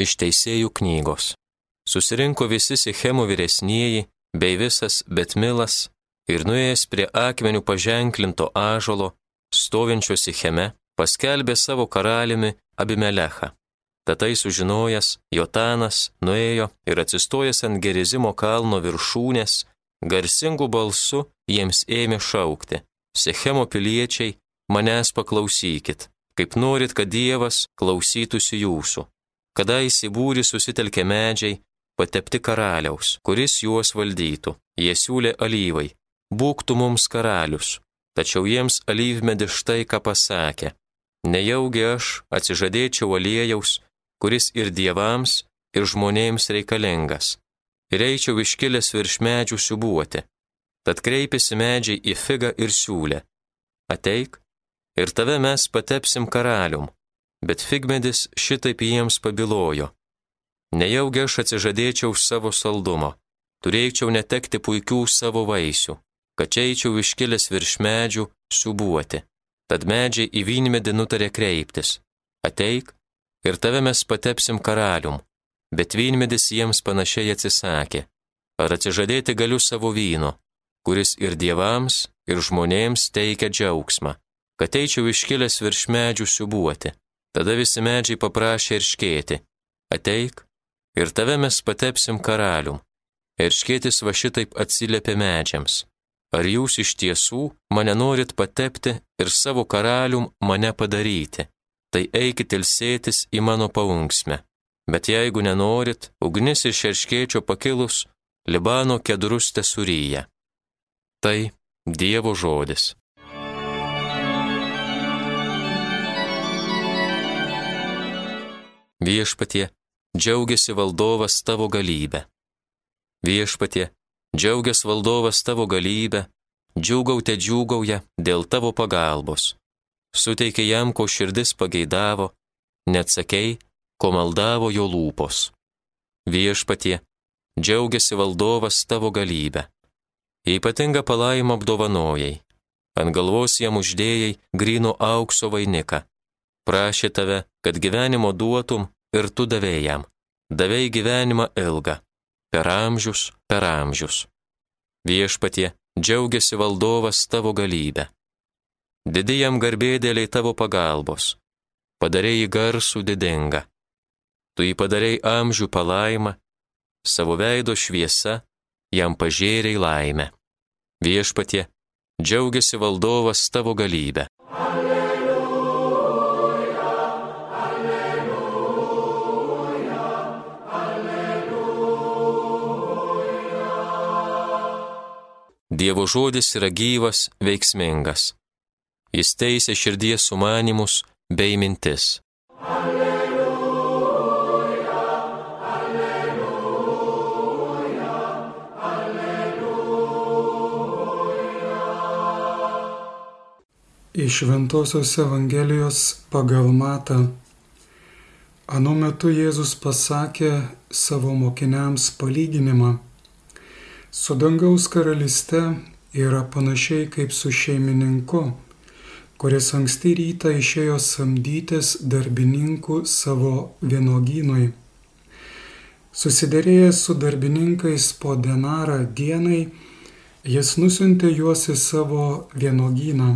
iš teisėjų knygos. Susirinko visi Sichemo vyresnieji bei visas Betmilas ir nuėjęs prie akmenių paženklinto ažolo, stovinčio Sicheme, paskelbė savo karaliumi Abimelechą. Tatai sužinojęs, Jotanas nuėjo ir atsistojęs ant gerizimo kalno viršūnės, garsingų balsu jiems ėmė šaukti. Sichemo piliečiai, manęs paklausykit, kaip norit, kad Dievas klausytųsi jūsų. Kadaise būri susitelkė medžiai, patepti karaliaus, kuris juos valdytų. Jie siūlė alyvai, būk tu mums karalius. Tačiau jiems alyvmedis štai ką pasakė. Nejaugi aš atsižadėčiau aliejaus, kuris ir dievams, ir žmonėms reikalingas. Ir eičiau iškilęs virš medžių siubuoti. Tad kreipėsi medžiai į figą ir siūlę. Ateik, ir tave mes patepsim karalium. Bet figmedis šitaip jiems pabilojo. Nejaugi aš atsižadėčiau savo saldumo, turėčiau netekti puikių savo vaisių, kad čia eičiau iškilęs virš medžių subuoti. Tad medžiai į vynmedį nutarė kreiptis. Ateik, ir tave mes patepsim karalium. Bet vynmedis jiems panašiai atsisakė. Ar atsižadėti galiu savo vyno, kuris ir dievams, ir žmonėms teikia džiaugsmą, kad eičiau iškilęs virš medžių siubuoti. Tada visi medžiai paprašė ir škėti. Ateik, ir tave mes patepsim karalium. Ir škėtis va šitaip atsiliepė medžiams. Ar jūs iš tiesų mane norit patepti ir savo karalium mane padaryti? Tai eikit ilsėtis į mano paunksmę. Bet jeigu nenorit, ugnis iš šerškėčio pakilus, Libano kedrus tesuryje. Tai Dievo žodis. Viešpatie, džiaugiasi valdovas tavo galybę. Viešpatie, džiaugiasi valdovas tavo galybę, džiaugaute džiugauja dėl tavo pagalbos. Suteikė jam, ko širdis pageidavo, neatsakei, ko maldavo jo lūpos. Viešpatie, džiaugiasi valdovas tavo galybę. Ypatinga palaima apdovanojai. Ant galvos jam uždėjai grino aukso vainiką prašė tave, kad gyvenimo duotum ir tu davėjai jam. Davėjai gyvenimą ilgą, per amžius, per amžius. Viešpatie, džiaugiasi valdovas tavo galybę. Didi jam garbėdėliai tavo pagalbos. Padarėjai garsų didingą. Tu jį padarėjai amžių palaimą, savo veido šviesa, jam pažėriai laimę. Viešpatie, džiaugiasi valdovas tavo galybę. Dievo žodis yra gyvas, veiksmingas. Jis teisė širdies sumanimus bei mintis. Alleluja, alleluja, alleluja. Iš Ventosios Evangelijos pagal Matą. Anu metu Jėzus pasakė savo mokiniams palyginimą Su dangaus karalyste yra panašiai kaip su šeimininku, kuris anksti rytą išėjo samdytis darbininkų savo vienogynui. Susiderėjęs su darbininkais po denarą dienai, jis nusintė juos į savo vienogyną.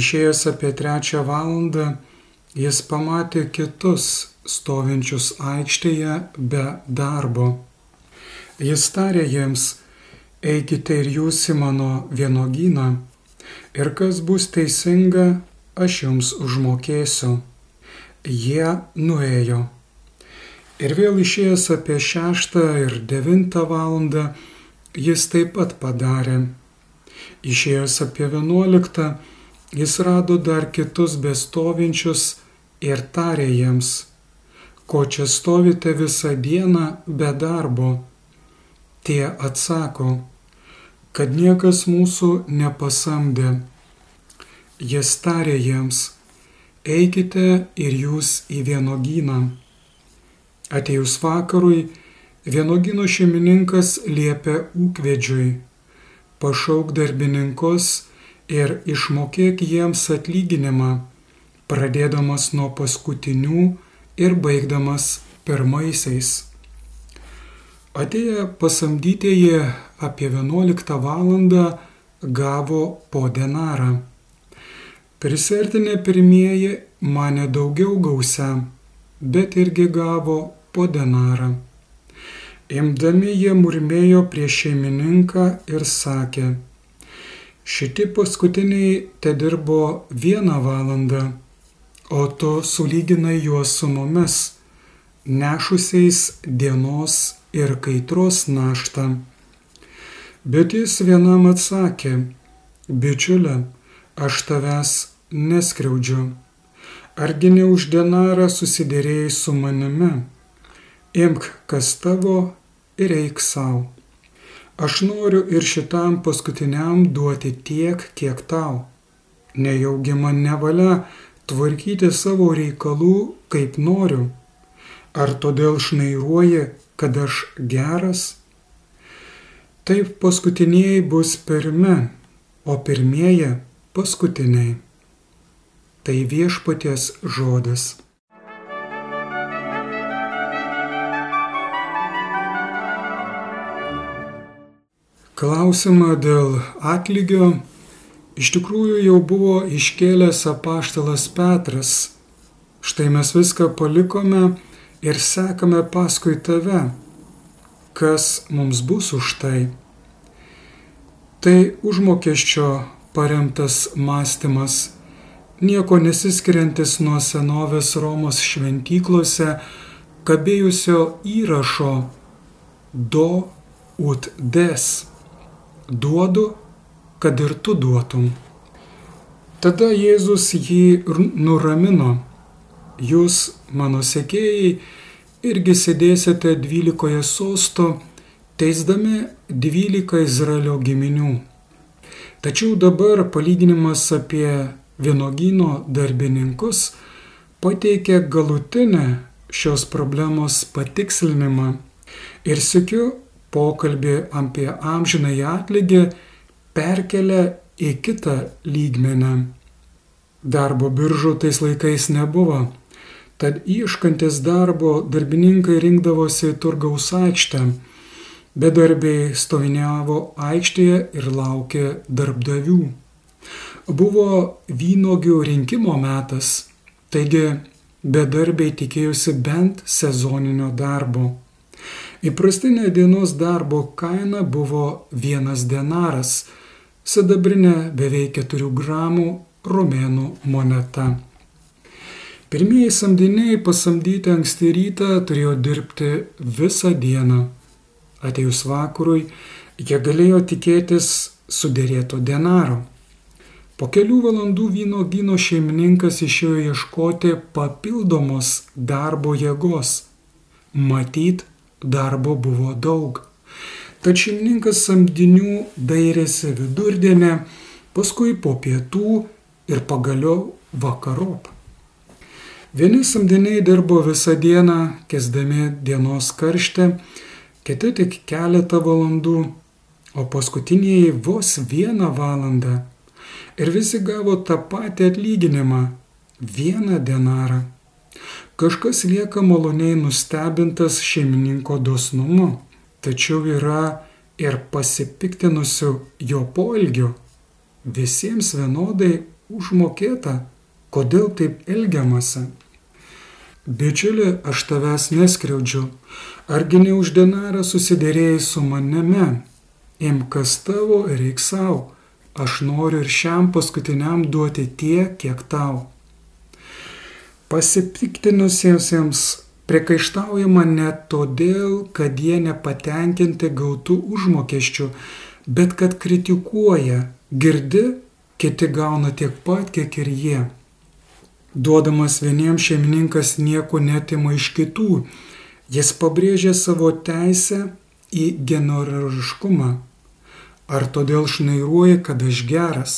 Išėjęs apie trečią valandą, jis pamatė kitus stovinčius aikštėje be darbo Jis tarė jiems, eikite ir jūs į mano vienogyną, ir kas bus teisinga, aš jums užmokėsiu. Jie nuėjo. Ir vėl išėjęs apie šeštą ir devintą valandą, jis taip pat padarė. Išėjęs apie vienuoliktą, jis rado dar kitus bestovinčius ir tarė jiems, ko čia stovite visą dieną be darbo Tie atsako, kad niekas mūsų nepasamdė. Jis tarė jiems, eikite ir jūs į vienogyną. Atėjus vakarui, vienogino šeimininkas liepė ūkvedžiui, pašauk darbininkus ir išmokėk jiems atlyginimą, pradėdamas nuo paskutinių ir baigdamas pirmaisiais. Atėję pasamdytieji apie 11 valandą gavo po denarą. Prisertinė pirmieji mane daugiau gausia, bet irgi gavo po denarą. Imdami jie murmėjo prieš šeimininką ir sakė, šitie paskutiniai te dirbo vieną valandą, o tu sulyginai juos su mumis, nešusiais dienos ir kaitros naštą. Bet jis vienam atsakė, bičiulė, aš tavęs neskriaudžiu. Argi ne už denarą susidėrėjai su manimi? Imk, kas tavo ir eik savo. Aš noriu ir šitam paskutiniam duoti tiek, kiek tau. Nejaugi man nevalia tvarkyti savo reikalų, kaip noriu. Ar todėl šnairuoji, kad aš geras? Taip paskutiniai bus pirmi, o pirmieji paskutiniai. Tai viešpaties žodis. Klausimą dėl atlygio iš tikrųjų jau buvo iškėlęs apaštalas Petras. Štai mes viską palikome ir sekame paskui tave. Kas mums bus už tai? Tai užmokesčio paremtas mąstymas, nieko nesiskiriantis nuo senovės Romos šventyklose kabėjusio įrašo do ut des duodu, kad ir tu duotum. Tada Jėzus jį nuramino. Jūs, mano sekėjai, irgi sėdėsite dvylikoje sosto, teisdami dvylika Izraelio giminių. Tačiau dabar palyginimas apie vienogino darbininkus pateikia galutinę šios problemos patikslinimą ir sėkiu pokalbį apie amžinąjį atlygį perkelia į kitą lygmenę. Darbo biržų tais laikais nebuvo, tad ieškantis darbo darbininkai rinkdavosi turgaus aikštę, bedarbiai stoviniavo aikštėje ir laukė darbdavių. Buvo vynogių rinkimo metas, taigi bedarbiai tikėjosi bent sezoninio darbo. Įprastinė dienos darbo kaina buvo vienas denaras, sidabrinė beveik 4 gramų romėnų moneta. Pirmieji samdiniai pasamdyti anksti rytą turėjo dirbti visą dieną. Atėjus vakarui, jie galėjo tikėtis sudėrėto denaro. Po kelių valandų vyno gyno šeimininkas išėjo ieškoti papildomos darbo jėgos. Matyt, darbo buvo daug. Tad šeimininkas samdinių dairėsi vidurdienę, paskui po pietų ir pagaliau vakarop. Vieni samdiniai dirbo visą dieną, kesdami dienos karštę, kiti tik keletą valandų, o paskutiniai vos vieną valandą. Ir visi gavo tą patį atlyginimą - vieną denarą. Kažkas lieka maloniai nustebintas šeimininko dosnumu, tačiau yra ir pasipiktinusių jo poelgių. Visiems vienodai užmokėta, kodėl taip elgiamasi. Bičiuli, aš tavęs neskriaudžiu, argi ne už denarą susidėrėjai su manimi, imkas tavo ir reik savo, aš noriu ir šiam paskutiniam duoti tiek, kiek tau. Pasipiktinusiesiems priekaištaujama ne todėl, kad jie nepatenkinti gautų užmokesčių, bet kad kritikuoja, girdi, kiti gauna tiek pat, kiek ir jie. Duodamas vieniems šeimininkas nieko netima iš kitų, jis pabrėžia savo teisę į genoriškumą. Ar todėl šnairuoja, kad aš geras?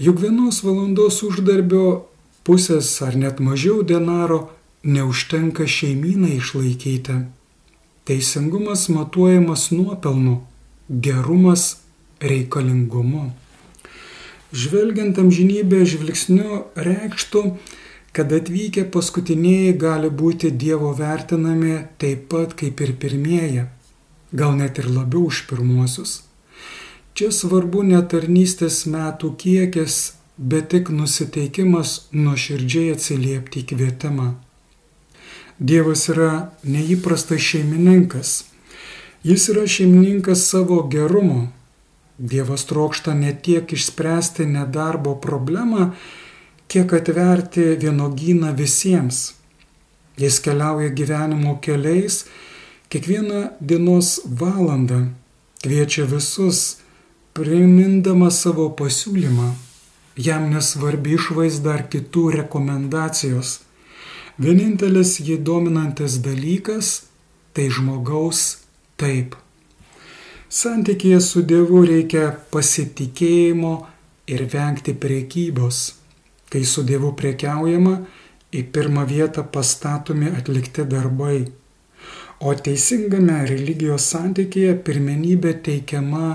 Juk vienos valandos uždarbio pusės ar net mažiau denaro neužtenka šeimynai išlaikyti. Teisingumas matuojamas nuopelnu, gerumas reikalingumu. Žvelgiant amžinybę žvilgsniu reikštų, kad atvykę paskutiniai gali būti Dievo vertinami taip pat kaip ir pirmieji, gal net ir labiau už pirmuosius. Čia svarbu ne tarnystės metų kiekis, bet tik nusiteikimas nuoširdžiai atsiliepti į kvietimą. Dievas yra neįprastas šeimininkas. Jis yra šeimininkas savo gerumo. Dievas trokšta ne tiek išspręsti nedarbo problemą, kiek atverti vienogyną visiems. Jis keliauja gyvenimo keliais, kiekvieną dienos valandą kviečia visus, primindama savo pasiūlymą. Jam nesvarbi išvaizda ar kitų rekomendacijos. Vienintelis jį dominantis dalykas - tai žmogaus taip. Santykėje su Dievu reikia pasitikėjimo ir vengti priekybos. Kai su Dievu priekiaujama, į pirmą vietą pastatomi atlikti darbai. O teisingame religijos santykėje pirmenybė teikiama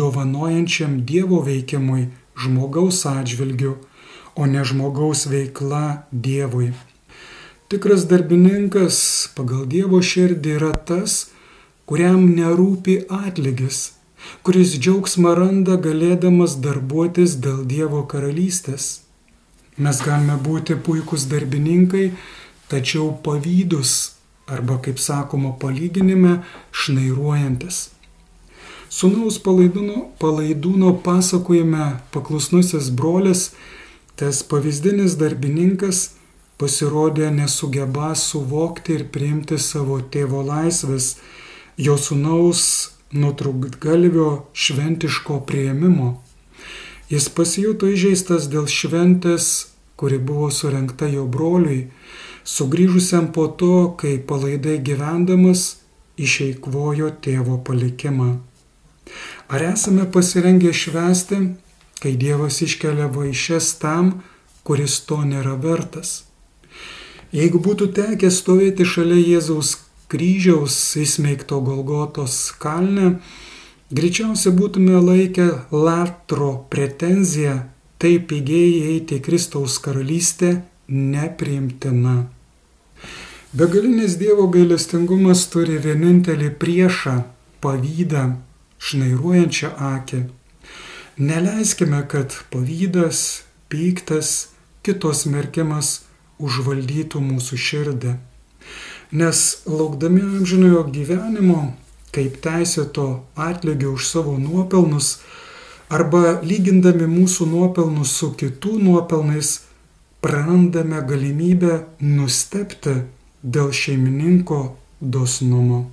dovanojančiam Dievo veikimui žmogaus atžvilgiu, o ne žmogaus veikla Dievui. Tikras darbininkas pagal Dievo širdį yra tas, kuriam nerūpi atlygis, kuris džiaugsmą randa galėdamas darbuotis dėl Dievo karalystės. Mes galime būti puikūs darbininkai, tačiau pavydus arba, kaip sakoma palyginime, šnairuojantis. Sūnaus palaidūno, palaidūno pasakojime paklusnusis brolis, tas pavyzdinis darbininkas, pasirodė nesugeba suvokti ir priimti savo tėvo laisvės, jo sunaus nutrūktgalvio šventiško prieimimo. Jis pasijuto įžeistas dėl šventės, kuri buvo surinkta jo broliui, sugrįžusiam po to, kai palaidai gyvendamas išeikvojo tėvo palikimą. Ar esame pasirengę švesti, kai Dievas iškelia vaišes tam, kuris to nėra vertas? Jeigu būtų tekę stovėti šalia Jėzaus kryžiaus įsmeigto Golgotos kalne, greičiausiai būtume laikę latro pretenziją taip pigiai eiti į Kristaus karalystę nepriimtina. Begalinis Dievo gailestingumas turi vienintelį priešą - pavydą, šnairuojančią akį. Neleiskime, kad pavydas, pyktas, kitos merkimas užvaldytų mūsų širdį. Nes laukdami amžinojo gyvenimo, kaip teisėto atlygio už savo nuopelnus, arba lygindami mūsų nuopelnus su kitų nuopelnais, prarandame galimybę nustepti dėl šeimininko dosnumo.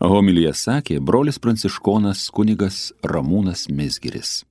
Homilyje sakė brolis pranciškonas kunigas Ramūnas Mesgiris.